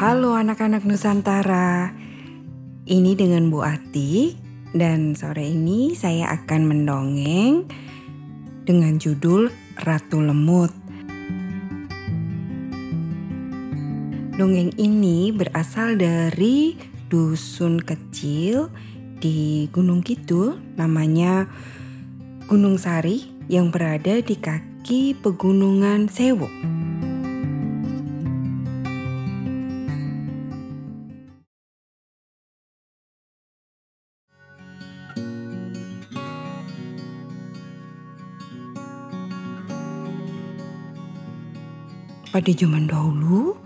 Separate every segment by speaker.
Speaker 1: Halo anak-anak Nusantara. Ini dengan Bu Ati dan sore ini saya akan mendongeng dengan judul Ratu Lemut. Dongeng ini berasal dari dusun kecil di Gunung Kidul namanya Gunung Sari yang berada di kaki pegunungan Sewu. Pada zaman dahulu,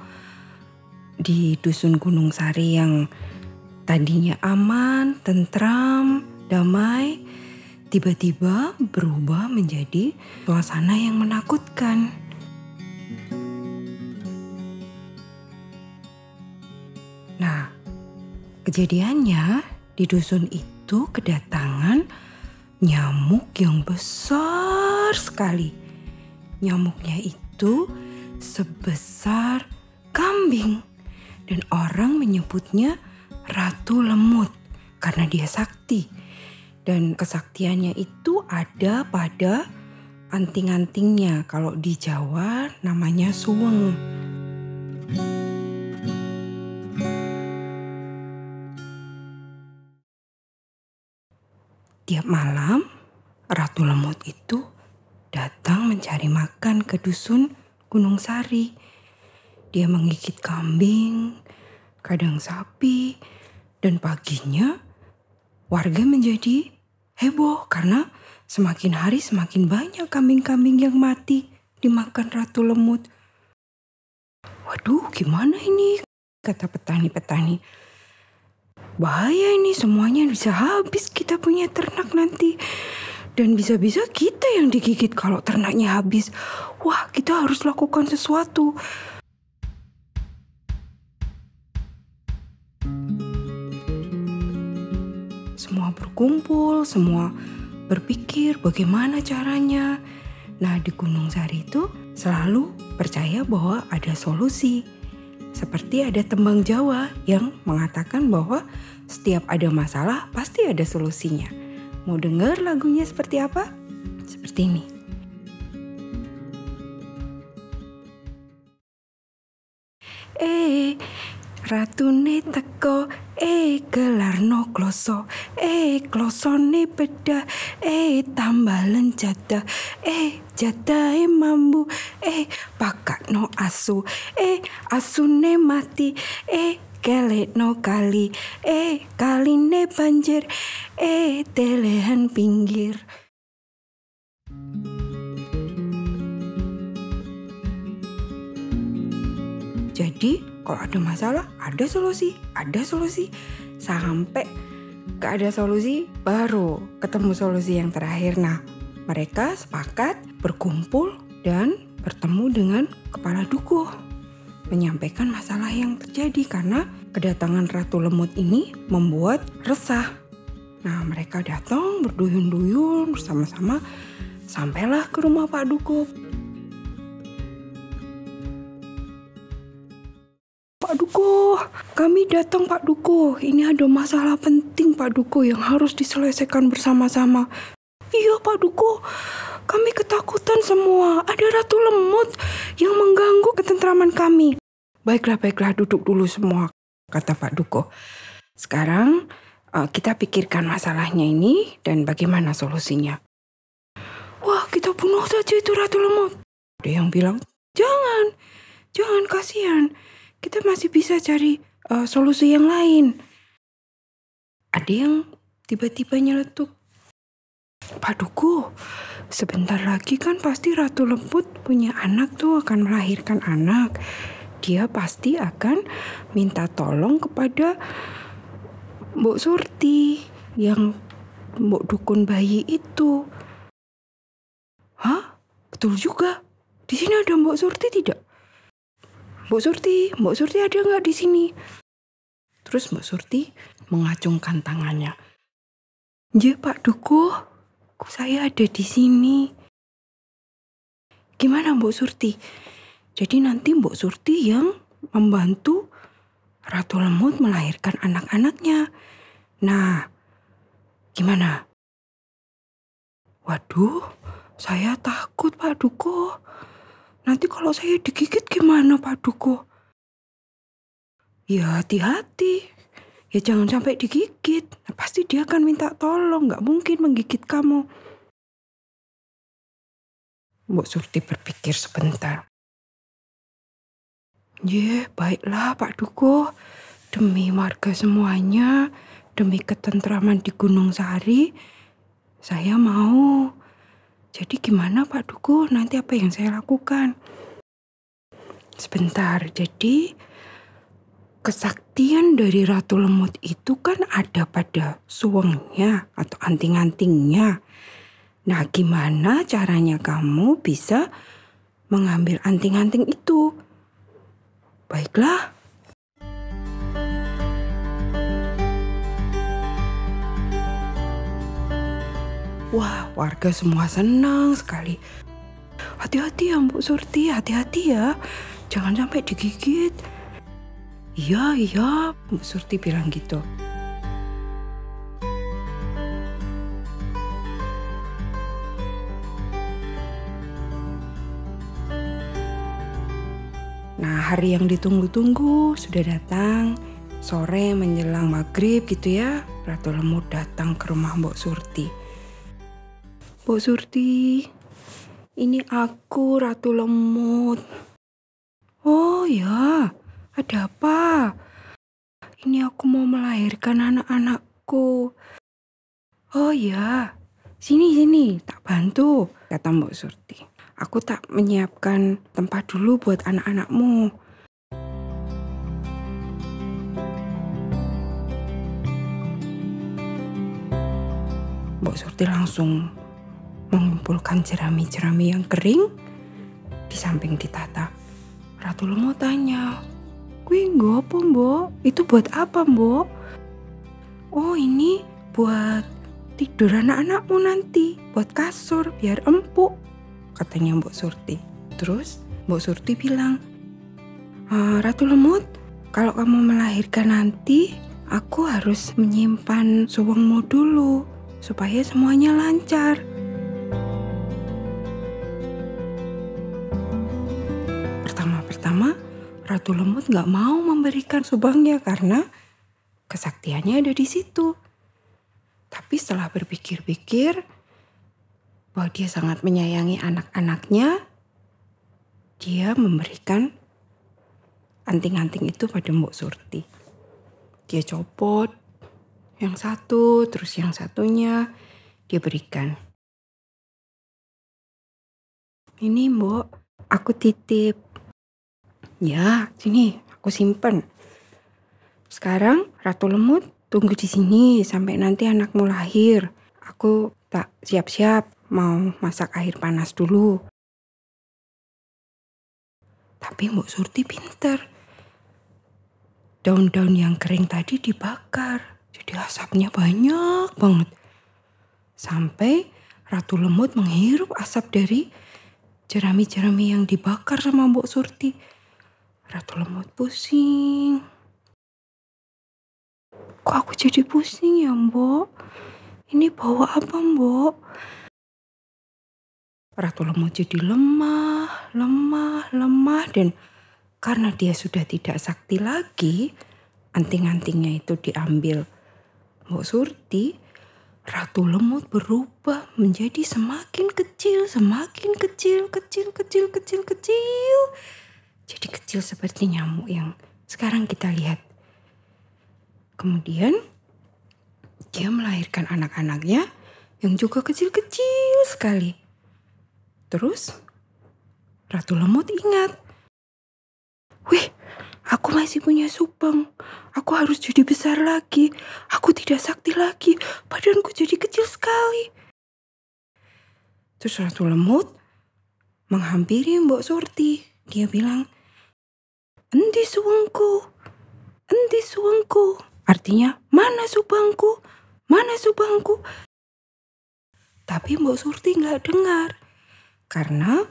Speaker 1: di dusun Gunung Sari yang tadinya aman, tentram, damai, tiba-tiba berubah menjadi suasana yang menakutkan. Nah, kejadiannya di dusun itu kedatangan nyamuk yang besar sekali. Nyamuknya itu sebesar kambing. Dan orang menyebutnya Ratu Lemut karena dia sakti. Dan kesaktiannya itu ada pada anting-antingnya. Kalau di Jawa namanya suweng. Tiap malam Ratu Lemut itu datang mencari makan ke dusun Gunung Sari. Dia menggigit kambing, kadang sapi, dan paginya warga menjadi heboh karena semakin hari semakin banyak kambing-kambing yang mati dimakan Ratu Lemut. Waduh, gimana ini? Kata petani-petani. Bahaya ini semuanya bisa habis kita punya ternak nanti. Dan bisa-bisa kita yang digigit kalau ternaknya habis. Wah, kita harus lakukan sesuatu. Semua berkumpul, semua berpikir bagaimana caranya. Nah, di Gunung Sari itu selalu percaya bahwa ada solusi. Seperti ada tembang Jawa yang mengatakan bahwa setiap ada masalah pasti ada solusinya. Mau dengar lagunya seperti apa? Seperti ini. Eh, ratune teko, eh gelarno kloso, eh klosone beda, eh tambalen jada, eh jadahe mambu, eh pakakno asu, eh asune mati, eh no kali, eh kaline banjir, eh telehan pinggir. Jadi kalau ada masalah ada solusi, ada solusi. Sampai gak ada solusi baru ketemu solusi yang terakhir. Nah mereka sepakat berkumpul dan bertemu dengan kepala dukuh menyampaikan masalah yang terjadi karena kedatangan Ratu Lemut ini membuat resah. Nah, mereka datang berduyun-duyun bersama-sama sampailah ke rumah Pak Dukuh. Pak Dukuh, kami datang Pak Dukuh. Ini ada masalah penting Pak Dukuh yang harus diselesaikan bersama-sama. Iya Pak Dukuh, kami ketakutan semua. Ada Ratu Lemut yang mengganggu ketentraman kami. Baiklah, baiklah, duduk dulu semua, kata Pak Duko. Sekarang uh, kita pikirkan masalahnya ini dan bagaimana solusinya. Wah, kita bunuh saja itu Ratu Lemut. Ada yang bilang, jangan, jangan kasihan. Kita masih bisa cari uh, solusi yang lain. Ada yang tiba-tiba nyeletuk. Pak Duku, sebentar lagi kan pasti Ratu Lembut punya anak tuh akan melahirkan anak. Dia pasti akan minta tolong kepada Mbok Surti yang Mbok Dukun bayi itu. Hah? Betul juga. Di sini ada Mbok Surti tidak? Mbok Surti, Mbok Surti ada nggak di sini? Terus Mbok Surti mengacungkan tangannya. Ya Pak Dukuh, saya ada di sini. Gimana Mbok Surti? Jadi nanti Mbok Surti yang membantu Ratu Lemut melahirkan anak-anaknya. Nah, gimana? Waduh, saya takut Pak Duko. Nanti kalau saya digigit gimana Pak Duko? Ya hati-hati. Ya jangan sampai digigit. Nah, pasti dia akan minta tolong. Nggak mungkin menggigit kamu. Mbok Surti berpikir sebentar. Ye, baiklah Pak Duko. Demi warga semuanya, demi ketentraman di Gunung Sari, saya mau. Jadi gimana Pak Duko? Nanti apa yang saya lakukan? Sebentar, jadi kesaktian dari Ratu Lemut itu kan ada pada suwengnya atau anting-antingnya. Nah, gimana caranya kamu bisa mengambil anting-anting itu? Baiklah. Wah, warga semua senang sekali. Hati-hati ya, Mbok Surti, hati-hati ya. Jangan sampai digigit. Iya, iya, Mbok Surti bilang gitu. Nah, hari yang ditunggu-tunggu sudah datang. Sore menjelang maghrib gitu ya, Ratu Lemut datang ke rumah Mbok Surti. Mbok Surti, ini aku Ratu Lemut. Oh ya, ada apa? Ini aku mau melahirkan anak-anakku. Oh ya, sini sini, tak bantu, kata Mbok Surti. Aku tak menyiapkan tempat dulu buat anak-anakmu. Mbok Surti langsung mengumpulkan jerami-jerami yang kering di samping ditata. Ratu Lemo tanya, Nggo apa mbok? Itu buat apa mbok? Oh ini buat tidur anak-anakmu nanti. Buat kasur biar empuk. Katanya Mbok Surti. Terus Mbok Surti bilang, "Ah, Ratu Lemut, kalau kamu melahirkan nanti, aku harus menyimpan suwengmu dulu supaya semuanya lancar. Ratu Lemut gak mau memberikan subangnya karena kesaktiannya ada di situ. Tapi setelah berpikir-pikir bahwa dia sangat menyayangi anak-anaknya, dia memberikan anting-anting itu pada Mbok Surti. Dia copot yang satu, terus yang satunya dia berikan. Ini Mbok, aku titip. Ya, sini aku simpen. Sekarang Ratu Lemut tunggu di sini sampai nanti anakmu lahir. Aku tak siap-siap mau masak air panas dulu. Tapi Mbok Surti pinter. Daun-daun yang kering tadi dibakar. Jadi asapnya banyak banget. Sampai Ratu Lemut menghirup asap dari jerami-jerami yang dibakar sama Mbok Surti. Ratu Lemut pusing. Kok aku jadi pusing ya, Mbok? Ini bawa apa, Mbok? Ratu Lemut jadi lemah, lemah, lemah dan karena dia sudah tidak sakti lagi, anting-antingnya itu diambil Mbok Surti, Ratu Lemut berubah menjadi semakin kecil, semakin kecil, kecil, kecil, kecil, kecil. Jadi kecil seperti nyamuk yang sekarang kita lihat. Kemudian dia melahirkan anak-anaknya yang juga kecil-kecil sekali. Terus Ratu Lemut ingat. Wih, aku masih punya subang. Aku harus jadi besar lagi. Aku tidak sakti lagi. Badanku jadi kecil sekali. Terus Ratu Lemut menghampiri Mbok Surti. Dia bilang, Endi suwengku? Endi suwengku? Artinya, mana subangku? Mana subangku? Tapi Mbok Surti nggak dengar. Karena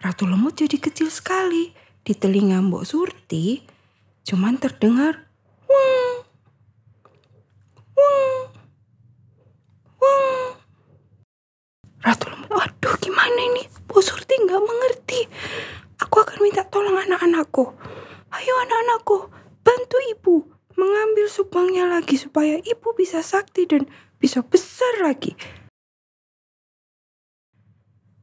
Speaker 1: Ratu Lemut jadi kecil sekali. Di telinga Mbok Surti Cuman terdengar weng, weng. Ratu lemut, aduh gimana ini? Bu Surti nggak mengerti. Aku akan minta tolong anak-anakku. Anak-anakku, bantu ibu mengambil subangnya lagi supaya ibu bisa sakti dan bisa besar lagi.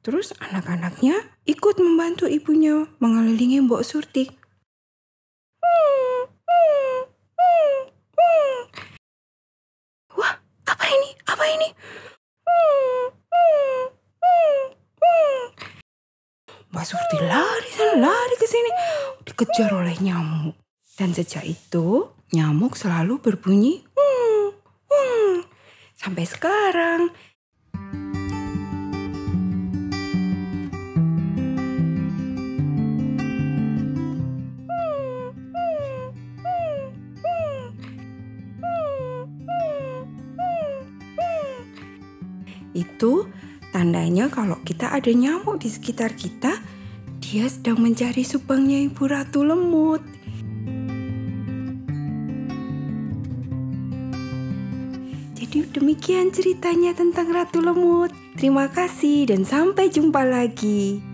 Speaker 1: Terus anak-anaknya ikut membantu ibunya mengelilingi Mbok Surti. Wah, apa ini? Apa ini? Mbak Surti lari sana, lari ke sini, dikejar oleh nyamuk. Dan sejak itu, nyamuk selalu berbunyi hmm, hmm. sampai sekarang. Itu tandanya kalau kita ada nyamuk di sekitar kita, dia sedang mencari subangnya Ibu Ratu Lemut. Demikian ceritanya tentang Ratu Lemut. Terima kasih dan sampai jumpa lagi.